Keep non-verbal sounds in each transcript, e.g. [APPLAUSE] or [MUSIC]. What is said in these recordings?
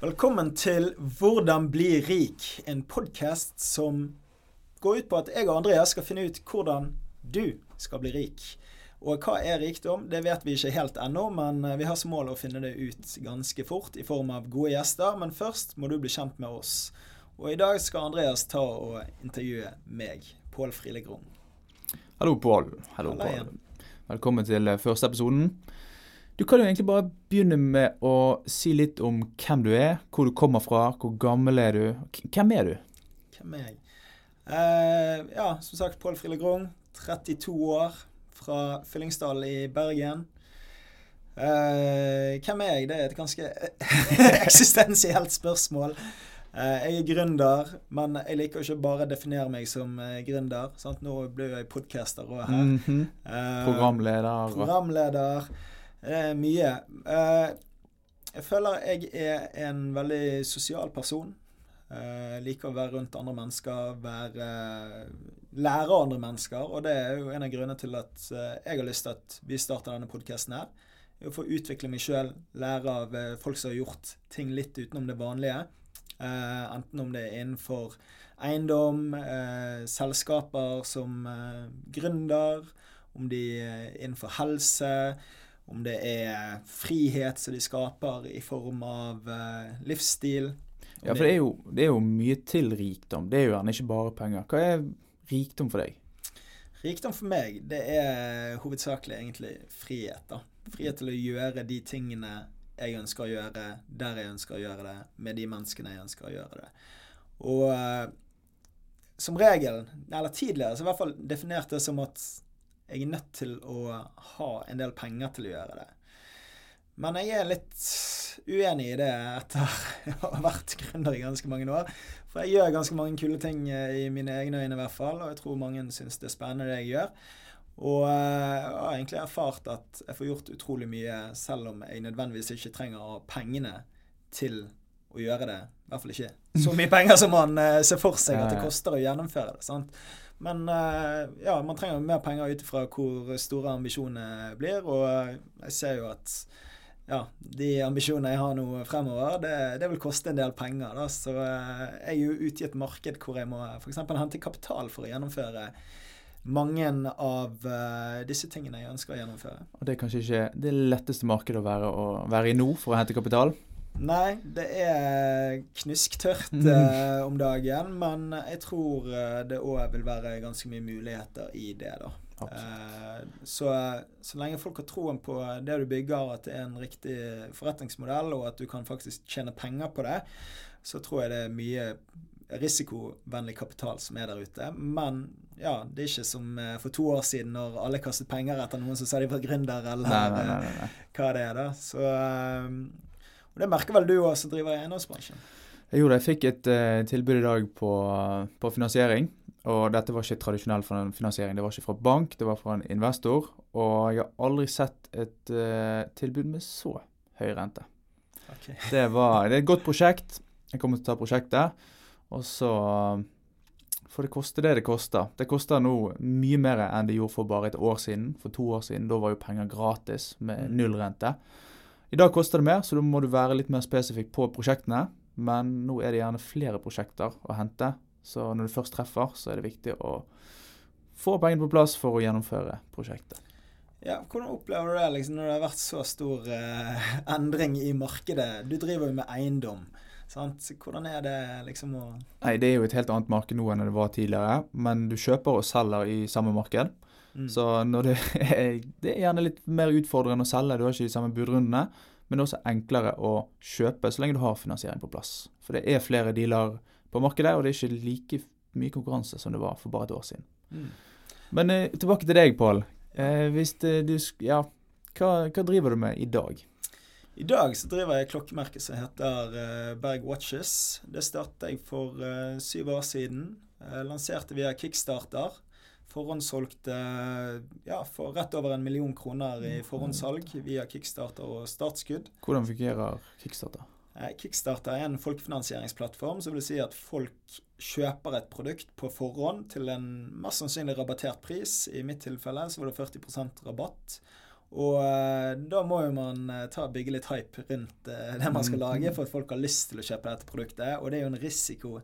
Velkommen til Hvordan bli rik, en podkast som går ut på at jeg og Andreas skal finne ut hvordan du skal bli rik. Og hva er rikdom? Det vet vi ikke helt ennå, men vi har som mål å finne det ut ganske fort i form av gode gjester. Men først må du bli kjent med oss. Og i dag skal Andreas ta og intervjue meg, Pål Friele Grung. Hallo, Pål. Hallo, Pål. Velkommen til eh, første episoden. Du kan jo egentlig bare begynne med å si litt om hvem du er, hvor du kommer fra, hvor gammel er du? Hvem er du? Hvem er jeg? Eh, ja, som sagt, Pål Friele Grung. 32 år. Fra Fyllingsdal i Bergen. Eh, hvem er jeg? Det er et ganske [LAUGHS] eksistensielt spørsmål. Eh, jeg er gründer, men jeg liker ikke bare å definere meg som gründer. Sant? Nå blir jeg podcaster òg her. Mhm. Eh, Programleder. Programleder. Eh, mye. Eh, jeg føler jeg er en veldig sosial person. Eh, liker å være rundt andre mennesker, være, lære av andre mennesker. Og det er jo en av grunnene til at eh, jeg har lyst til at vi starter denne podkasten her. er Å få utvikle meg sjøl, lære av eh, folk som har gjort ting litt utenom det vanlige. Eh, enten om det er innenfor eiendom, eh, selskaper som eh, gründer, om de er innenfor helse, om det er frihet som de skaper i form av eh, livsstil. om Ja, for det er, jo, det er jo mye til rikdom. Det er jo gjerne ikke bare penger. Hva er rikdom for deg? Rikdom for meg, det er hovedsakelig egentlig frihet. da. Frihet til å gjøre de tingene jeg ønsker å gjøre, der jeg ønsker å gjøre det, med de menneskene jeg ønsker å gjøre det. Og eh, som regel, eller tidligere, så i hvert fall definert det som at jeg er nødt til å ha en del penger til å gjøre det. Men jeg er litt uenig i det etter [LAUGHS] å ha vært gründer i ganske mange år. For jeg gjør ganske mange kule ting eh, i mine egne øyne i hvert fall, og jeg tror mange syns det er spennende det jeg gjør. Og eh, jeg har egentlig erfart at jeg får gjort utrolig mye selv om jeg nødvendigvis ikke trenger å ha pengene til å gjøre det. I hvert fall ikke så mye [LAUGHS] penger som man eh, ser for seg at det koster å gjennomføre det. sant? Men eh, ja, man trenger jo mer penger ut ifra hvor store ambisjonene blir, og eh, jeg ser jo at ja, de ambisjonene jeg har nå fremover, det, det vil koste en del penger. Da. Så eh, jeg er jo ute i et marked hvor jeg må f.eks. hente kapital for å gjennomføre mange av disse tingene jeg ønsker å gjennomføre. Og Det er kanskje ikke det letteste markedet å være, å være i nå for å hente kapital? Nei, det er knusktørt Mhm. eh, om dagen, men jeg tror eh, det òg vil være ganske mye muligheter i det, da. Eh, så, så lenge folk har troen på det du bygger, at det er en riktig forretningsmodell, og at du kan faktisk tjene penger på det, så tror jeg det er mye risikovennlig kapital som er der ute. Men ja, det er ikke som eh, for to år siden når alle kastet penger etter noen som sa de var gründer, eller Nei, nei, nei. eh, hva det er, da. Så Og det merker vel du òg som driver i eiendomsbransjen. Gjorde det. Jeg fikk et uh, tilbud i dag på, på finansiering. Og dette var ikke tradisjonell fin- finansiering. Det var ikke fra bank, det var fra en investor. Og jeg har aldri sett et uh, tilbud med så høy rente. Okay. [LAUGHS] Det, var, det er et godt prosjekt. Jeg kommer til å ta prosjektet. Og så får det koste det det koster. Det koster nå mye mer enn det gjorde for bare et år siden. For to år siden. Da var jo penger gratis med Mm. I dag koster det mer, så da må du være litt mer spesifikk på prosjektene. Men nå er det gjerne flere prosjekter å hente. Så når du først treffer, så er det viktig å få pengene på plass for å gjennomføre prosjektet. Ja, Hvordan opplever du det liksom, når det har vært så stor eh, endring i markedet? Du driver jo med eiendom. sant? Hvordan er det liksom å Nei, det er jo et helt annet marked nå enn det var tidligere. Men du kjøper og selger i samme marked. Mm. Så det, [LAUGHS] er, det er gjerne litt mer utfordrende å selge. Du har ikke de samme budrundene. Men det er også enklere å kjøpe så lenge du har finansiering på plass. For det er flere dealer på markedet, og det er ikke like mye konkurranse som det var for bare et år siden. Mm. Men eh, tilbake til deg, Pål. Eh, hvis det, du Ja, hva, hva driver du med i dag? I dag så driver jeg klokkemerket som heter eh, Berg Watches. Det startet jeg for eh, syv år siden. Jeg lanserte via Kickstarter. Forhåndssolgte ja, for rett over en million kroner i forhåndssalg via Kickstarter og startskudd. Hvordan fungerer Kickstarter? Eh, Kickstarter er en folkefinansieringsplattform, som vil si at folk kjøper et produkt på forhånd til en mest sannsynlig rabattert pris. I mitt tilfelle så var det 40% rabatt. Og eh, da må jo man eh, ta bygge litt hype rundt eh, det man skal Mm. lage, for at folk har lyst til å kjøpe dette produktet. Og det er jo en risiko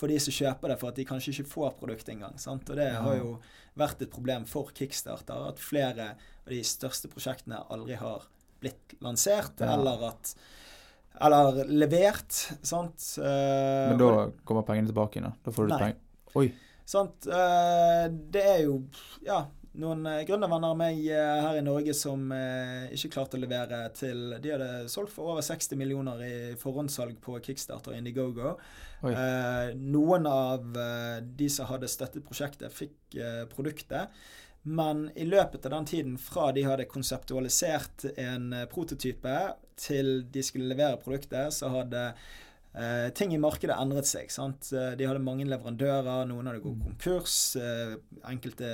for de som kjøper det, for at de kanskje ikke får produktet engang. Sant? Og det Ja. har jo vært et problem for Kickstarter, at flere av de største prosjektene aldri har blitt lansert, Ja. eller at Eller levert, sant. Eh, Men da kommer pengene tilbake igjen? da? Får du penger? Oi. Sant? Eh, det er jo ja, noen eh, gründervenner av meg her i Norge som ikke klarte å levere til De hadde solgt for over 60 millioner i forhåndssalg på Kickstarter og Indiegogo. Eh, noen av eh, de som hadde støttet prosjektet, fikk eh, produktet. Men i løpet av den tiden fra de hadde konseptualisert en eh, prototype til de skulle levere produktet, så hadde eh, ting i markedet endret seg. sant? Eh, De hadde mange leverandører, noen hadde gått konkurs. eh, enkelte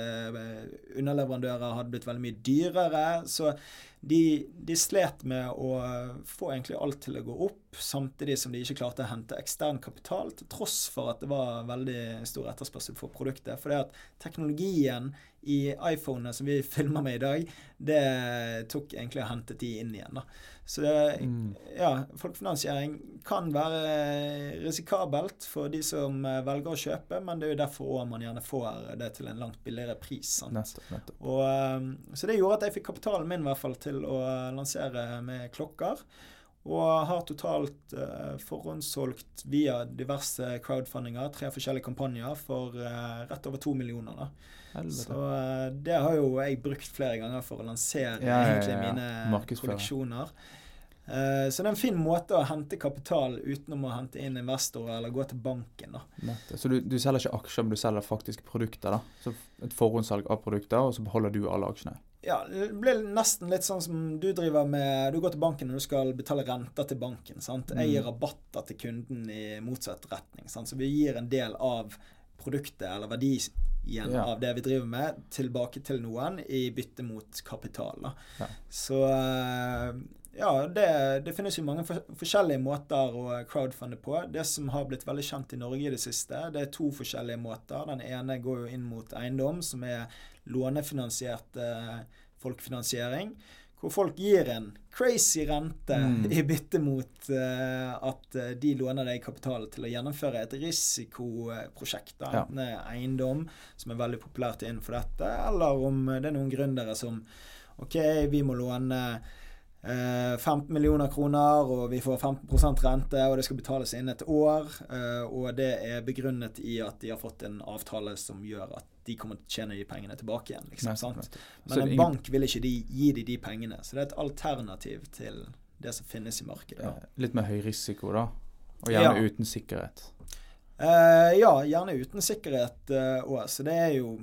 underleverandører hadde blitt veldig mye dyrere. Så de, de slet med å få egentlig alt til å gå opp, samtidig som de ikke klarte å hente ekstern kapital, til tross for at det var veldig stor etterspørsel for produktet. For det at teknologien i iPhonene som vi [LAUGHS] filmer med i dag, det tok egentlig og hentet de inn igjen. da. Så det, Mm. ja, folkefinansiering kan være risikabelt for de som eh, velger å kjøpe, men det er jo derfor også man gjerne får det til en langt billigere pris. sant? Nettopp. nettopp. Og, eh, så det gjorde at jeg fikk kapitalen min i hvert fall til å lansere med klokker. Og har totalt eh, forhåndssolgt via diverse crowdfundinger, tre forskjellige kampanjer, for eh, rett over to millioner. da. Helvete. Så eh, det har jo jeg brukt flere ganger for å lansere Ja, ja, ja, mine produksjoner kolleksjoner. Så det er en fin måte å hente kapital utenom å hente inn investorer eller gå til banken. da. Så du, du selger ikke aksjer, men du selger faktisk produkter? da? Så Et forhåndssalg av produkter, og så beholder du alle aksjene? Ja, det blir nesten litt sånn som du driver med Du går til banken og du skal betale renter til banken. sant? Jeg gir Mm. rabatter til kunden i motsatt retning. sant? Så vi gir en del av produktet eller verdien Ja. av det vi driver med, tilbake til noen i bytte mot kapital. Ja. Så eh, ja, det, det finnes jo mange for, forskjellige måter å crowdfunde på. Det som har blitt veldig kjent i Norge i det siste, det er to forskjellige måter. Den ene går jo inn mot eiendom, som er lånefinansiert eh, folkefinansiering. Hvor folk gir en crazy rente Mm. i bytte mot eh, at eh, de låner deg kapital til å gjennomføre et risikoprosjekt. da, Ja. Enten det er eiendom, som er veldig populært innenfor dette, eller om det er noen gründere som OK, vi må låne eh, 15 millioner kroner, og vi får 15% rente, og det skal betales innen et år. eh, og det er begrunnet i at de har fått en avtale som gjør at de kommer til å tjene de pengene tilbake igjen. liksom, Nei. Men en ingen- bank vil ikke de, gi de de pengene. Så det er et alternativ til det som finnes i markedet. da. Eh, Litt mer høy risiko, da. Og gjerne Ja. uten sikkerhet. Eh, ja, gjerne uten sikkerhet òg. så det er jo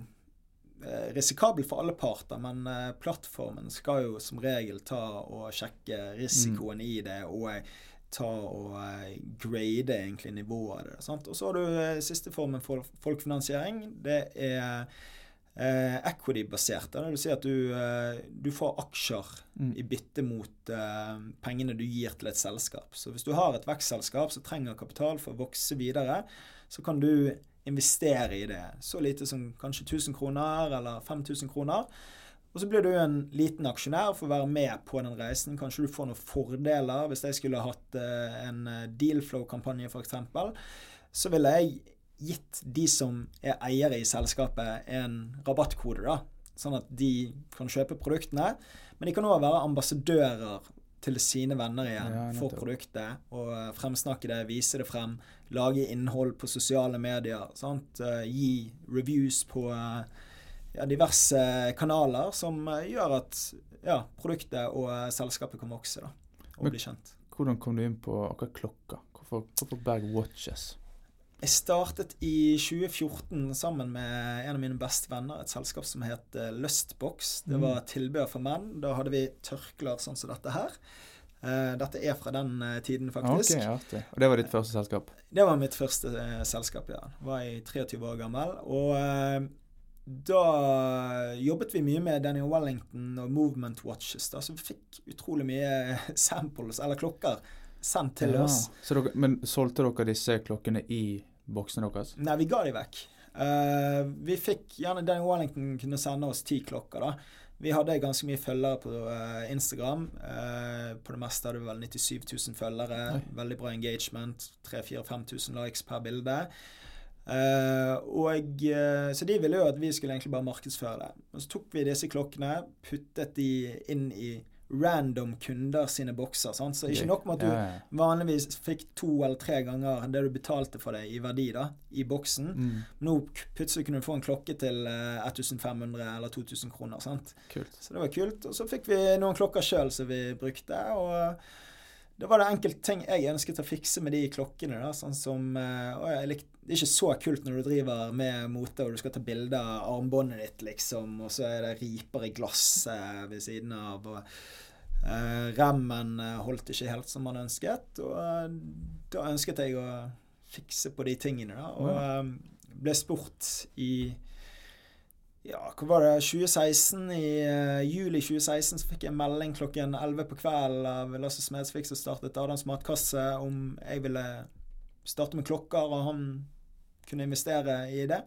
eh, risikabelt for alle parter. Men eh, plattformen skal jo som regel ta og sjekke risikoen i det og ta og eh, grade egentlig nivået av det. Sant? Og så har du eh, siste formen for folkefinansiering. Det er eh, equity-basert. Det vil si at du, eh, du får aksjer Mm. i bytte mot eh, pengene du gir til et selskap. Så hvis du har et vekstselskap som trenger kapital for å vokse videre, så kan du investere i det. Så lite som kanskje 1000 kroner eller 5000 kroner. Og så blir du en liten aksjonær for å være med på den reisen. Kanskje du får noen fordeler. Hvis jeg skulle hatt eh, en eh, Dealflow-kampanje f.eks., så ville jeg gitt de som er eiere i selskapet, en rabattkode. da, Sånn at de kan kjøpe produktene. Men de kan òg være ambassadører til sine venner igjen Ja, for produktet. Og fremsnakke det, vise det frem. Lage innhold på sosiale medier. Sant? Eh, Gi reviews på eh, ja, diverse kanaler som eh, gjør at ja, produktet og eh, selskapet kan vokse da, og Men- bli kjent. Hvordan kom du inn på akkurat klokka? Hvorfor, hvorfor Berg Watches? Jeg startet i 2014 sammen med en av mine beste venner, et selskap som het eh, Lustbox. Det Mm. var tilbehør for menn. Da hadde vi tørklær sånn som dette her. Eh, dette er fra den eh, tiden, faktisk. Ok, artig. Og det var ditt første selskap? Det var mitt første eh, selskap, ja. Var jeg 23 år gammel. Og eh, da jobbet vi mye med Daniel Wellington og Movement Watches. da, Så vi fikk utrolig mye [LAUGHS] samples, eller klokker, sendt til Ja. oss. Så dere, men solgte dere disse klokkene i boksene deres? Nei, vi ga de vekk. Uh, vi fikk gjerne Daniel Wellington kunne sende oss ti klokker, da. Vi hadde ganske mye følgere på uh, Instagram. Uh, på det meste hadde vi vel 97 000 følgere. Oi. Veldig bra engagement. 3000-5000 likes per bilde. Og Så de ville jo at vi skulle egentlig bare markedsføre det. Og så tok vi disse klokkene, puttet de inn i random kunder sine bokser. Sant? Så ikke nok med at du vanligvis fikk to eller tre ganger det du betalte for det i verdi da, i boksen. Mm, Nå plutselig kunne du få en klokke til eh, 1500 eller 2000 kroner. sant? kult. Så det var kult. Og så fikk vi noen klokker sjøl som vi brukte. Og da var det enkelte ting jeg ønsket å fikse med de klokkene. da, sånn som eh, å, jeg likte, Det er ikke så kult når du driver med mote og du skal ta bilde av armbåndet ditt, liksom, og så er det riper i glasset ved siden av. og eh, Remmen eh, holdt ikke helt som man ønsket. Og eh, da ønsket jeg å fikse på de tingene, da. Og eh, ble spurt i ja, hva var det, 2016, i uh, juli 2016 så fikk jeg en melding klokken 11 på kvelden av Lasse Smedsvik som startet Adams matkasse, om jeg ville starte med klokker, og han kunne investere i det.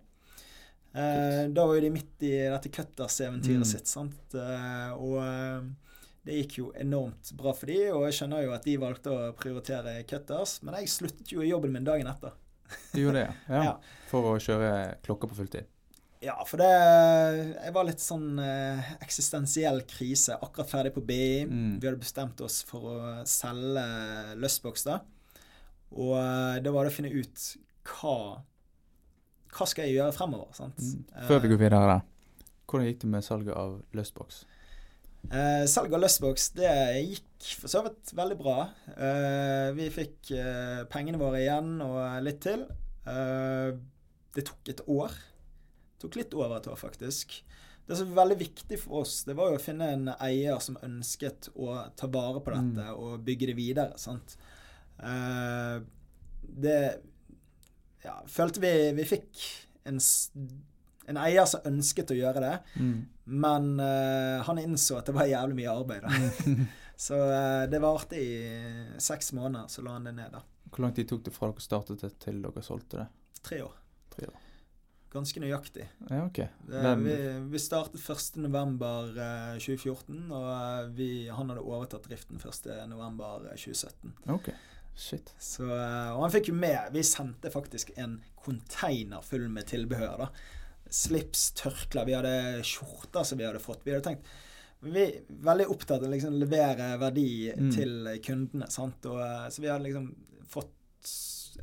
Uh, da var jo de midt i dette Cutters-eventyret Mm. sitt, sant. Uh, og eh, det gikk jo enormt bra for de, og jeg skjønner jo at de valgte å prioritere Cutters, men jeg sluttet jo i jobben min dagen etter. Du gjorde det, ja. [LAUGHS] Ja. For å kjøre klokka på fulltid. Ja, for det Jeg var litt sånn eh, eksistensiell krise. Akkurat ferdig på BI. Mm. Vi hadde bestemt oss for å selge Lustbox, da. Og eh, da var det å finne ut hva Hva skal jeg gjøre fremover, sant? Mm. Før vi går videre da. hvordan gikk det med salget av Lustbox? Eh, salg av Lustbox det gikk for så vidt veldig bra. Eh, vi fikk eh, pengene våre igjen og litt til. Eh, det tok et år. Det tok litt over et år, faktisk. Det som var veldig viktig for oss, det var jo å finne en eier som ønsket å ta vare på dette og bygge det videre. sant? Eh, det ja, følte vi vi fikk en, en eier som ønsket å gjøre det. Mm. Men uh, han innså at det var jævlig mye arbeid. da. [LAUGHS] så uh, det varte i seks måneder, så la han det ned. da. Hvor lang tid tok det fra dere startet det til dere solgte det? Tre år. Tre år. Ganske nøyaktig. Ja, ok. Hvem- vi, vi startet 1.11.2014, og eh, vi, han hadde overtatt driften 1.11.2017. Ok, shit. Så, eh, og han fikk jo med Vi sendte faktisk en container full med tilbehør. da Slips, tørklær, vi hadde skjorter som vi hadde fått. Vi hadde tenkt Vi er veldig opptatt av å liksom levere verdi Mm. til kundene. Sant? Og, eh, så vi hadde liksom fått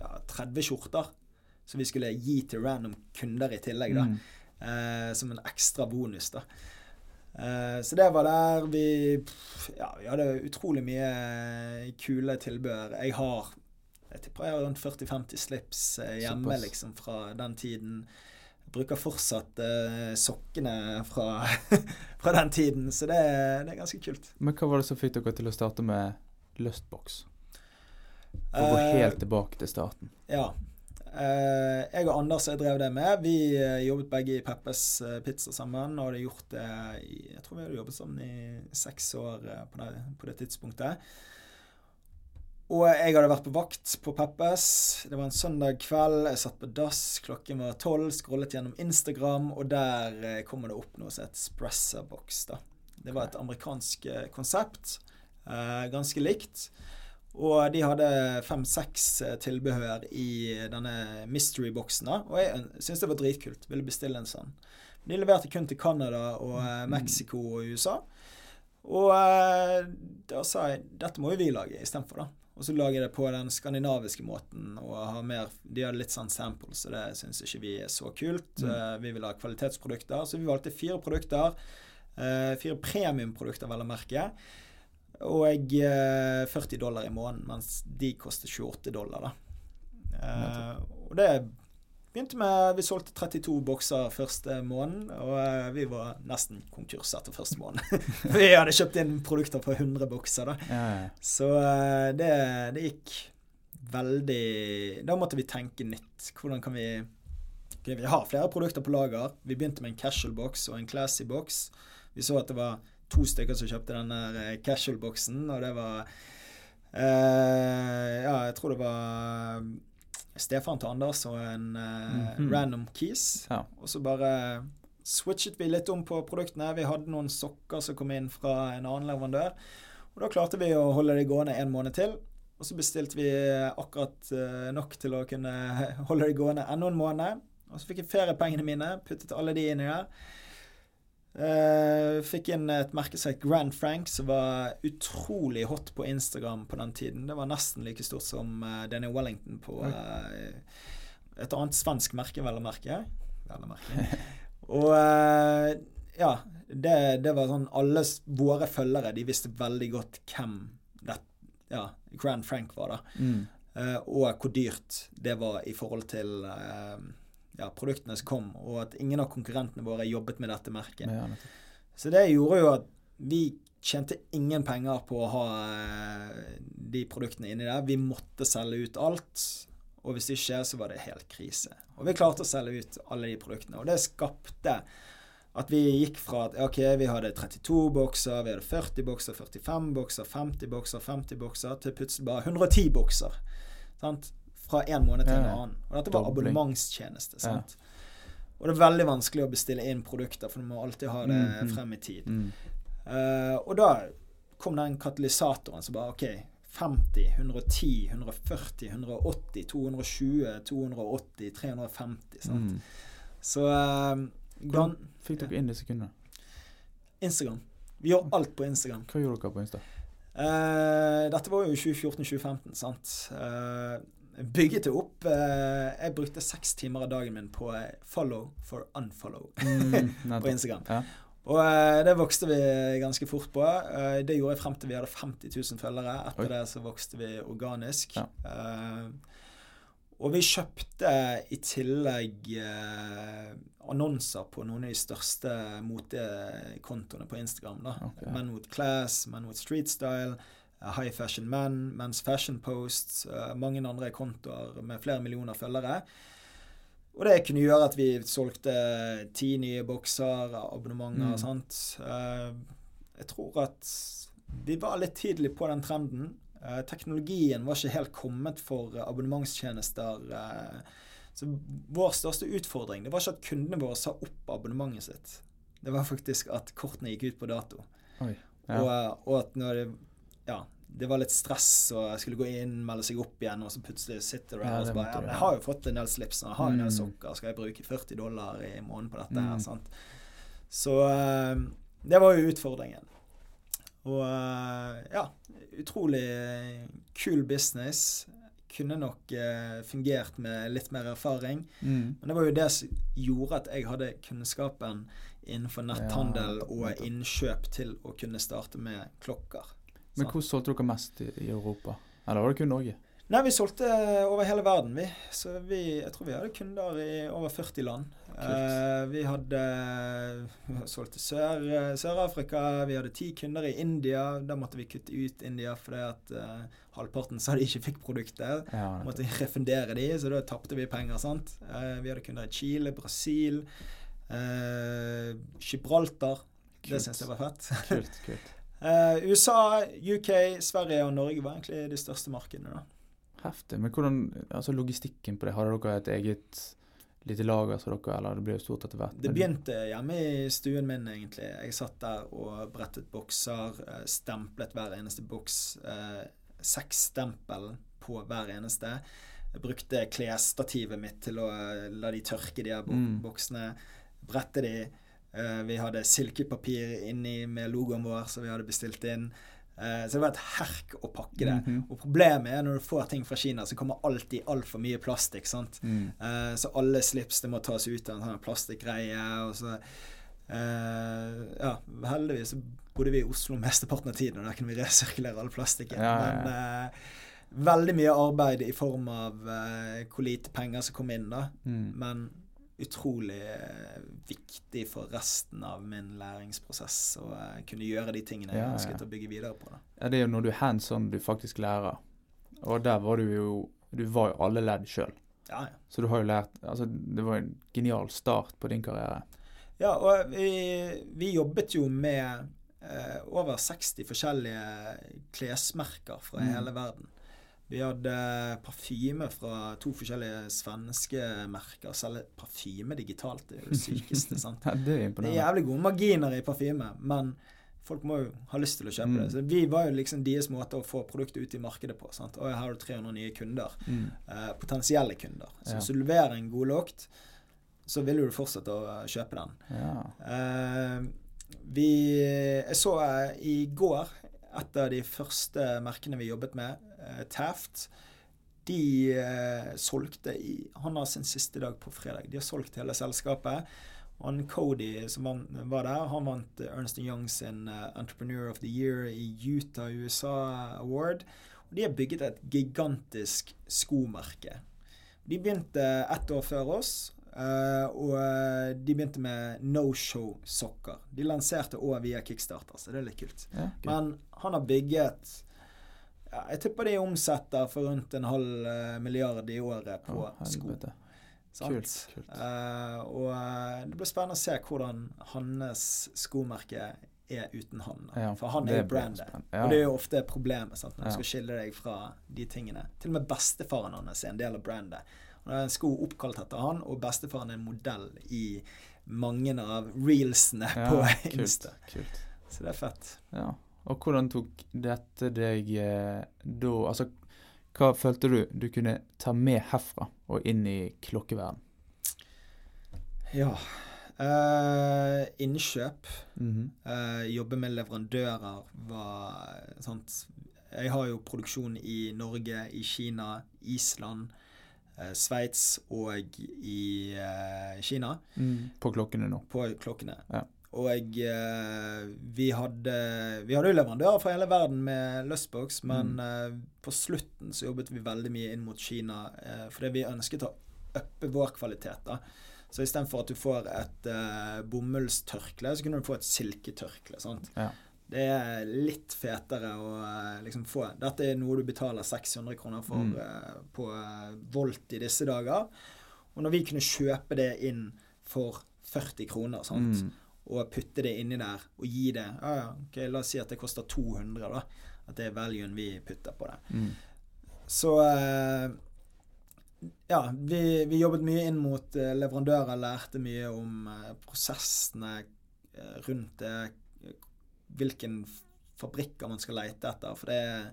ja, 30 skjorter som vi skulle gi til random kunder i tillegg. da Mm. eh, som en ekstra bonus. da. Eh, så det var der vi Ja, vi hadde utrolig mye kule tilbehør. Jeg har jeg tipper jeg har rundt 40-50 slips eh, hjemme Såpass. liksom fra den tiden. Bruker fortsatt eh, sokkene fra, [LAUGHS] fra den tiden, så det, det er ganske kult. Men hva var det som fikk dere til å starte med Lustbox? Og gå Eh, helt tilbake til starten. Ja. Eh, jeg og Anders jeg drev det med. Vi eh, jobbet begge i Peppes eh, Pizza sammen. Og hadde gjort det i Jeg tror vi hadde jobbet sammen i seks år på, det, på det tidspunktet. Og jeg hadde vært på vakt på Peppes. Det var en søndag kveld. Jeg satt på dass. Klokken var tolv. Scrollet gjennom Instagram, og der eh, kommer det opp noe som heter Espresserbox. da. Det var et amerikansk eh, konsept. eh, ganske likt. Og de hadde fem-seks eh, tilbehør i denne mystery-boksen. Og jeg syntes det var dritkult. Ville bestille en sånn. De leverte kun til Canada og eh, Mexico og USA. Og eh, da sa jeg dette må jo vi lage istedenfor, da. Og så lager jeg det på den skandinaviske måten og har mer De har litt sånn samples, og det syns ikke vi er så kult. Mm. Eh, vi vil ha kvalitetsprodukter, så vi valgte fire produkter. eh, fire premiumprodukter, vel å merke. Og jeg 40 dollar i måneden, mens de koster 28 dollar, da. Eh, og det begynte med Vi solgte 32 bokser første måneden, og eh, vi var nesten konkurs etter første måned. [LAUGHS] Vi hadde kjøpt inn produkter på 100 bokser, da. Ja, ja. Så eh, det, det gikk veldig Da måtte vi tenke nytt. Hvordan kan vi okay, Vi har flere produkter på lager. Vi begynte med en casual box og en classy box. Vi så at det var to stykker som kjøpte den der eh, casual-boksen, og det var eh, Ja, jeg tror det var stefaren til Anders og en uh, mm -hmm. random keys. Ja. Og så bare switchet vi litt om på produktene. Vi hadde noen sokker som kom inn fra en annen leverandør. Og da klarte vi å holde det gående en måned til. Og så bestilte vi akkurat uh, nok til å kunne [LAUGHS] holde det gående enda en måned. Og så fikk jeg feriepengene mine, puttet alle de inn i der. Uh, fikk inn et merke som het Grand Frank, som var utrolig hot på Instagram på den tiden. Det var nesten like stort som uh, Daniel Wellington på uh, et annet svensk merke, vel å merke. [LAUGHS] Og ja, det, det, var sånn Alle våre følgere de visste veldig godt hvem det, ja, Grand Frank var, da. Mm. og hvor dyrt det var i forhold til ja, produktene som kom, og at ingen av konkurrentene våre jobbet med dette merket. Ja, så det gjorde jo at vi tjente ingen penger på å ha eh, de produktene inni der. Vi måtte selge ut alt. Og hvis ikke, så var det helt krise. Og vi klarte å selge ut alle de produktene. Og det skapte at vi gikk fra at ok, vi hadde 32 bokser, vi hadde 40 bokser, 45 bokser, 50 bokser, 50 bokser, til plutselig bare 110 bokser. Sant? Fra en måned til en annen. Og dette var abonnementstjeneste. sant? Og det er veldig vanskelig å bestille inn produkter, for du må alltid ha det mm, frem i tid. Mm. Uh, og da kom den katalysatoren som bare OK, 50, 110, 140, 180, 220, 280, 350. Sant? Mm. Så uh, Hvordan fikk dere inn disse kundene? Instagram. Vi gjør alt på Instagram. Hva gjorde dere på Insta? Uh, dette var jo 2014-2015, sant. Uh, bygget det opp. Eh, jeg brukte seks timer av dagen min på eh, follow for unfollow mm, [LAUGHS] på Instagram. Ja. Og eh, det vokste vi ganske fort på. det gjorde jeg frem til vi hadde 50 000 følgere. Etter Oi. det så vokste vi organisk. Ja. og vi kjøpte i tillegg annonser på noen av de største motekontoene på Instagram. da. Okay. Men with Class, Men with Street Style. High Fashion Men, Men's Fashion Post, uh, mange andre kontoer med flere millioner følgere. Og det kunne gjøre at vi solgte ti nye bokser, abonnementer og mm. sånt. Uh, jeg tror at vi var litt tidlig på den trenden. Uh, teknologien var ikke helt kommet for abonnementstjenester. så vår største utfordring det var ikke at kundene våre sa opp abonnementet sitt. Det var faktisk at kortene gikk ut på dato. Oi, ja. og, og, at når det ja, det var litt stress, og jeg skulle gå inn, melde seg opp igjen, og så plutselig sitter du der og så bare ja, men 'Jeg har jo fått en del slips, og jeg har en del mm. sokker, skal jeg bruke 40 dollar i måneden på dette?' her, mm. sant? Så uh, det var jo utfordringen. Og uh, ja, utrolig kul business. Kunne nok uh, fungert med litt mer erfaring. Mm. Men det var jo det som gjorde at jeg hadde kunnskapen innenfor netthandel ja, og innkjøp til å kunne starte med klokker. Men hvor solgte dere mest i, i Europa? Eller var det kun Norge? Nei, vi solgte over hele verden, vi. Så vi, jeg tror vi hadde kunder i over 40 land. Uh, vi hadde solgt til Sør-Afrika. Sør vi hadde ti kunder i India. Da måtte vi kutte ut India fordi at uh, halvparten sa de ikke fikk produktet. Ja, måtte refundere de, så da tapte vi penger. sant? Uh, vi hadde kunder i Chile, Brasil, Gibraltar. Kult. Det syns jeg var fett. Kult, kult. [LAUGHS] Uh, USA, UK, Sverige og Norge var egentlig de største markedene. da. Heftig. Men hvordan, altså logistikken på det? Hadde dere et eget lite lager som dere, eller det ble jo stort etter hvert? Det begynte hjemme i stuen min, egentlig. Jeg satt der og brettet bokser, eh, stemplet hver eneste boks. Eh, seks stempel på hver eneste. Jeg brukte klesstativet mitt til å la de tørke, de her mm. boksene. Brette de. Uh, vi hadde silkepapir inni med logoen vår, som vi hadde bestilt inn. Uh, så det var et herk å pakke det. Mm -hmm. Og problemet er når du får ting fra Kina, så kommer alltid altfor mye plastikk. sant? Mm. Uh, så alle slips det må tas ut av en sånn plastikkgreie. Og så Ja, heldigvis så bodde vi i Oslo mesteparten av tiden, og der kunne vi resirkulere all plastikken. Ja, ja, ja. Men veldig mye arbeid i form av hvor lite penger som kom inn, da. Mm. Men utrolig eh, viktig for resten av min læringsprosess å uh, kunne gjøre de tingene jeg ønsket å bygge videre på. Da. Ja, Det er jo når du er hands on du faktisk lærer. Og der var du jo Du var jo alle ledd sjøl. Ja, ja. Så du har jo lært Altså, det var en genial start på din karriere. Ja, og vi, vi jobbet jo med eh, over 60 forskjellige klesmerker fra mm. hele verden. Vi hadde parfyme fra to forskjellige svenske merker. Selge parfyme digitalt det er jo det sykeste. sant? Det er [LAUGHS] Det er jævlig gode marginer i parfyme, men folk må jo ha lyst til å kjøpe Mm. det. Så vi var jo liksom deres måte å få produktet ut i markedet på. sant? Og her har du 300 nye kunder. Mm. Eh, potensielle kunder. Så Ja. hvis du leverer en god lukt, så vil du fortsette å eh, kjøpe den. Ja. Eh, vi Jeg så eh, i går et av de første merkene vi jobbet med, Taft. De eh, solgte i Han har sin siste dag på fredag. De har solgt hele selskapet. Han Cody som var der, han vant eh, Ernst Young sin eh, Entrepreneur of the Year i Utah, USA Award. Og de har bygget et gigantisk skomerke. De begynte ett år før oss, eh, og eh, de begynte med no-show-sokker. De lanserte òg via Kickstarter, så det er litt kult. Ja, gøy. Men han har bygget ja, Jeg tipper de omsetter for rundt en halv eh, milliard i året på Å, sko. Kult, kult. Uh, og eh, det blir spennende å se hvordan hans skomerke er uten han. Ja, For han er jo brandet. Ja. Og det er jo ofte problemet sant? når du Ja. skal skille deg fra de tingene. Til og med bestefaren hans er en del av brandet. Og det er en sko oppkalt etter han, og bestefaren er en modell i mange av reelsene på kult, Insta. Kult. Så det er fett. Ja. Og hvordan tok dette deg eh, da Altså, hva følte du du kunne ta med herfra og inn i klokkeverden? Ja. Eh, innkjøp. Mhm. Eh, jobbe med leverandører var sant? Jeg har jo produksjon i Norge, i Kina, Island, eh, Sveits og i eh, Kina Mm. På klokkene nå. på klokkene. Ja. Og eh, vi hadde Vi hadde jo leverandører fra hele verden med Lustbox, men Mm. eh, på slutten så jobbet vi veldig mye inn mot Kina eh, fordi vi ønsket å uppe vår kvalitet. da. Så istedenfor at du får et eh, bomullstørkle, så kunne du få et silketørkle. sant? Ja. Det er litt fetere å eh, liksom få. Dette er noe du betaler 600 kroner for Mm. på Volt i disse dager. Og når vi kunne kjøpe det inn for 40 kroner, sant? Mm. Og putte det inni der og gi det ja, ja, ok, La oss si at det koster 200, da. At det er valuen vi putter på det. Mm. Så eh, ja, vi, vi jobbet mye inn mot eh, leverandører, lærte mye om eh, prosessene rundt det. Hvilken fabrikker man skal lete etter, for det er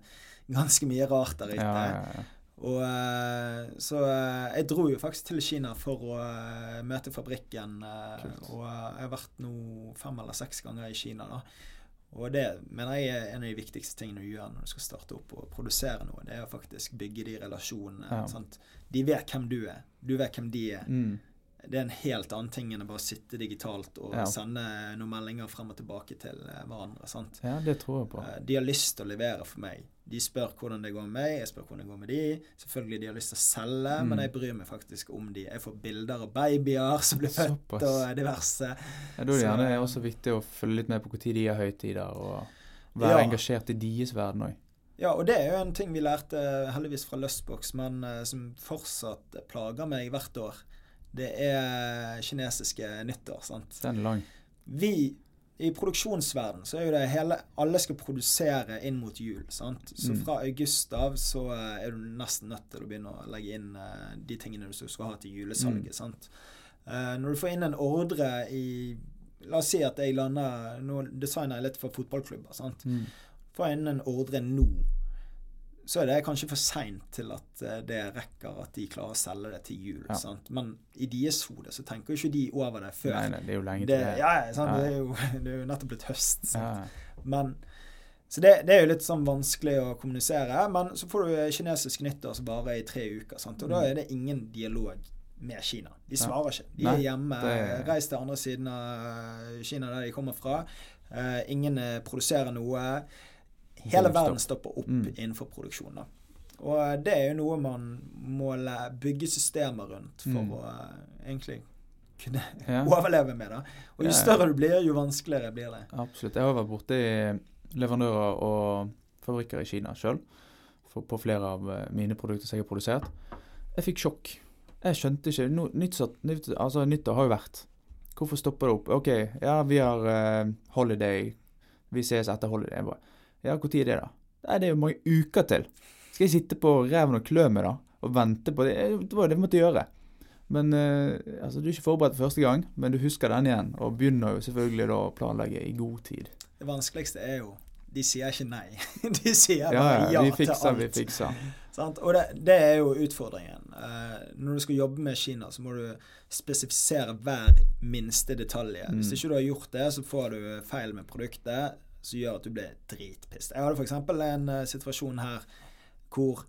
ganske mye rart der ute. Ja, ja, ja. Og eh, Så eh, jeg dro jo faktisk til Kina for å eh, møte fabrikken. Kult. og jeg har vært nå fem eller seks ganger i Kina. da Og det mener jeg er en av de viktigste tingene du gjør når du skal starte opp og produsere noe. Det er å faktisk bygge de relasjonene. Ja. De vet hvem du er. Du vet hvem de er. Mm. Det er en helt annen ting enn å bare sitte digitalt og Ja. sende noen meldinger frem og tilbake til hverandre. sant? ja, det tror jeg på. De har lyst til å levere for meg. De spør hvordan det går med meg, jeg spør hvordan det går med de. Selvfølgelig de har lyst til å selge, Mm. men jeg bryr meg faktisk om de. Jeg får bilder av babyer som blir født Såpass. og diverse. Ja, da er det gjerne er også viktig å følge litt med på når de har høytider, og være Ja. engasjert i deres verden òg. Ja, og det er jo en ting vi lærte heldigvis fra Lustbox, men eh, som fortsatt plager meg hvert år. Det er kinesiske nyttår, sant. Den er lang. Vi i produksjonsverden så er jo det hele Alle skal produsere inn mot jul. sant? Så Mm. fra august av så eh, er du nesten nødt til å begynne å legge inn eh, de tingene du skal ha til julesalget. Mm. sant? Eh, når du får inn en ordre i La oss si at jeg lander Nå designer jeg litt for fotballklubber. sant? Mm. Får inn en ordre nå, så er det kanskje for seint til at eh, det rekker at de klarer å selge det til jul. Ja. sant? Men i deres hode så tenker jo ikke de over det før. Nei, nei, det er jo lenge Det, til det. ja, sant? Det, er jo, [LAUGHS] det er jo nettopp blitt høst. sant? Ja. Men, så det, det er jo litt sånn vanskelig å kommunisere. Men så får du kinesisk nyttår som bare i tre uker. Sant? Og da er det ingen dialog med Kina. De svarer ikke. De er hjemme. det- Reis til andre siden av Kina, der de kommer fra. Uh, ingen eh, produserer noe. Hele verden stopper opp Mm. innenfor produksjon. Da. Og eh, det er jo noe man må bygge systemer rundt for Mm. å eh, egentlig kunne [LAUGHS] Ja. overleve med det. Og jo større du blir, jo vanskeligere blir det. Absolutt. Jeg har vært borti leverandører og fabrikker i Kina sjøl. På flere av eh, mine produkter som jeg har produsert. Jeg fikk sjokk. Jeg skjønte ikke no, nyttår, nytt, altså, nyttår har jo vært. Hvorfor stopper det opp? OK, ja, vi har uh, holiday. Vi ses etter holiday. Jeg bare, ja, når er det, da? Nei, det er jo mange uker til. Skal jeg sitte på reven og klø meg, da? Og vente på det? Eh, Det var jo det vi måtte gjøre. Men eh, altså, Du er ikke forberedt første gang, men du husker den igjen. Og begynner jo selvfølgelig da å planlegge i god tid. Det vanskeligste er jo De sier ikke nei. [LAUGHS] De sier Ja, bare ja, ja, vi til fikser, alt. vi fikser. Og det, det er jo utfordringen. Eh, når du skal jobbe med Kina, så må du spesifisere hver minste detalj. Mm. Hvis ikke du har gjort det, så får du feil med produktet som gjør at du blir dritpissed. Jeg hadde f.eks. en uh, situasjon her hvor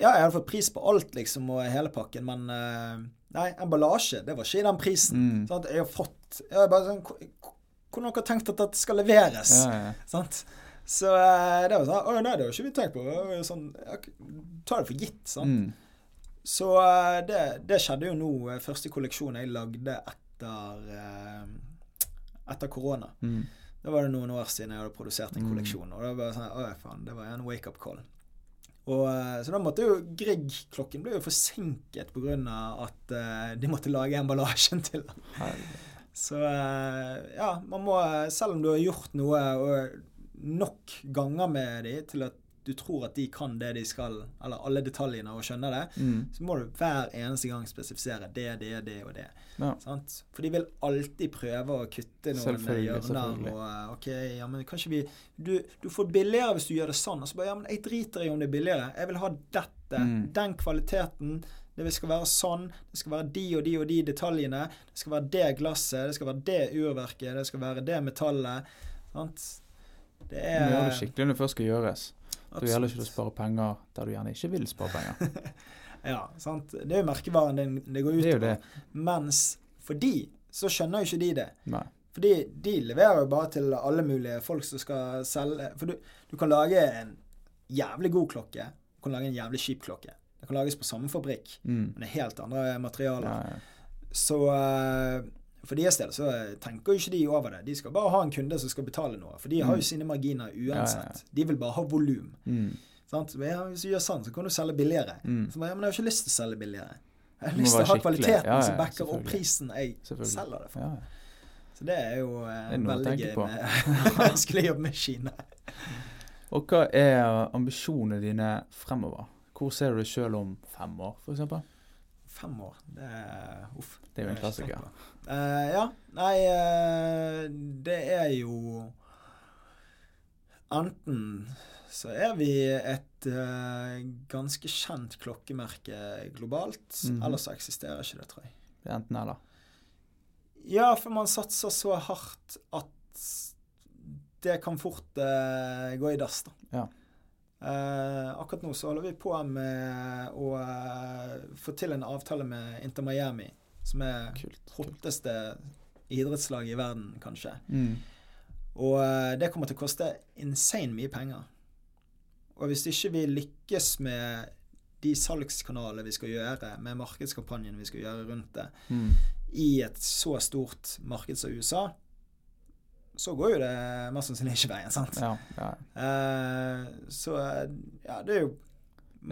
Ja, jeg hadde fått pris på alt, liksom, og hele pakken, men uh, Nei, emballasje, det var ikke i den prisen. Mm. Sant? Jeg har fått jeg har bare sånn hvor- Hvordan har dere tenkt at dette skal leveres? Ja, ja. Sant? Så uh, det var sånn Å nei, det har ikke vi tenkt på. Sånn, ta det for gitt. Sant? Mm. Så det, det skjedde jo nå. Første kolleksjon jeg lagde etter Etter korona. Mm. Da var det noen år siden jeg hadde produsert en Mm. kolleksjon. Og da var sånn Å faen, det var en wake-up call. Og, eh, så da måtte jo Grieg-klokken ble jo forsinket pga. at uh, de måtte lage emballasjen til den. Så uh, ja, man må Selv om du har gjort noe og nok ganger med de til at du tror at de kan det de skal, eller alle detaljene, og skjønner det, Mm. så må du hver eneste gang spesifisere det, det, det og det. Ja. Sant? For de vil alltid prøve å kutte noen hjørner. Og eh, OK, ja, men kanskje vi du, du får billigere hvis du gjør det sånn. Og så bare Ja, men jeg driter i om det er billigere. Jeg vil ha dette. Mm. Den kvaliteten. Det skal være sånn. Det skal være de og de og de detaljene. Det skal være det glasset. Det skal være det urverket. Det skal være det metallet. Sant? Det er må gjøre det skikkelig når det først skal gjøres. Da gjelder ikke å spare penger der du gjerne ikke vil spare penger. [LAUGHS] Ja, sant. Det er jo merkevaren din det går ut det. Mens for de, så skjønner jo ikke de det. Nei. Fordi de leverer jo bare til alle mulige folk som skal selge For du, du kan lage en jævlig god klokke. Du kan lage en jævlig kjip klokke. Det kan lages på samme fabrikk, Mm. men det er helt andre materialer. Ja, ja. Så eh, for deres del så tenker jo ikke de over det. De skal bare ha en kunde som skal betale noe. For de har jo Mm. sine marginer uansett. De vil bare ha volum. Mm. Sant? Hvis du gjør sånn, så kan du selge billigere. Mm. Så bare, ja, men jeg har ikke lyst til å selge billigere. Jeg har lyst til å ha kvaliteten Ja, ja, som backer opp prisen jeg selger det for. Ja. Så det er jo eh, Det er veldig gøy på. med [LAUGHS] vanskelig jobb med Kina. Og hva er ambisjonene dine fremover? Hvor ser du deg sjøl om fem år, f.eks.? Fem år, det er Uff. Det er jo en klassiker. Uh. Ja. Nei, uh, det er jo Enten så er vi et uh, ganske kjent klokkemerke globalt, Mhm. eller så eksisterer ikke det, tror jeg. Det er enten eller. Ja, for man satser så hardt at det kan fort gå i dass, da. Ja. Eh, akkurat nå så holder vi på med å eh, få til en avtale med Inter Miami, som er Kult. hotteste idrettslaget i verden, kanskje. Mm. Og eh, det kommer til å koste insane mye penger. Og hvis ikke vi lykkes med de salgskanalene vi skal gjøre, med markedskampanjen vi skal gjøre rundt det, Mm. i et så stort marked som USA, så går jo det mest sannsynlig ikke veien, sant? Ja, ja. Eh, så ja, det er jo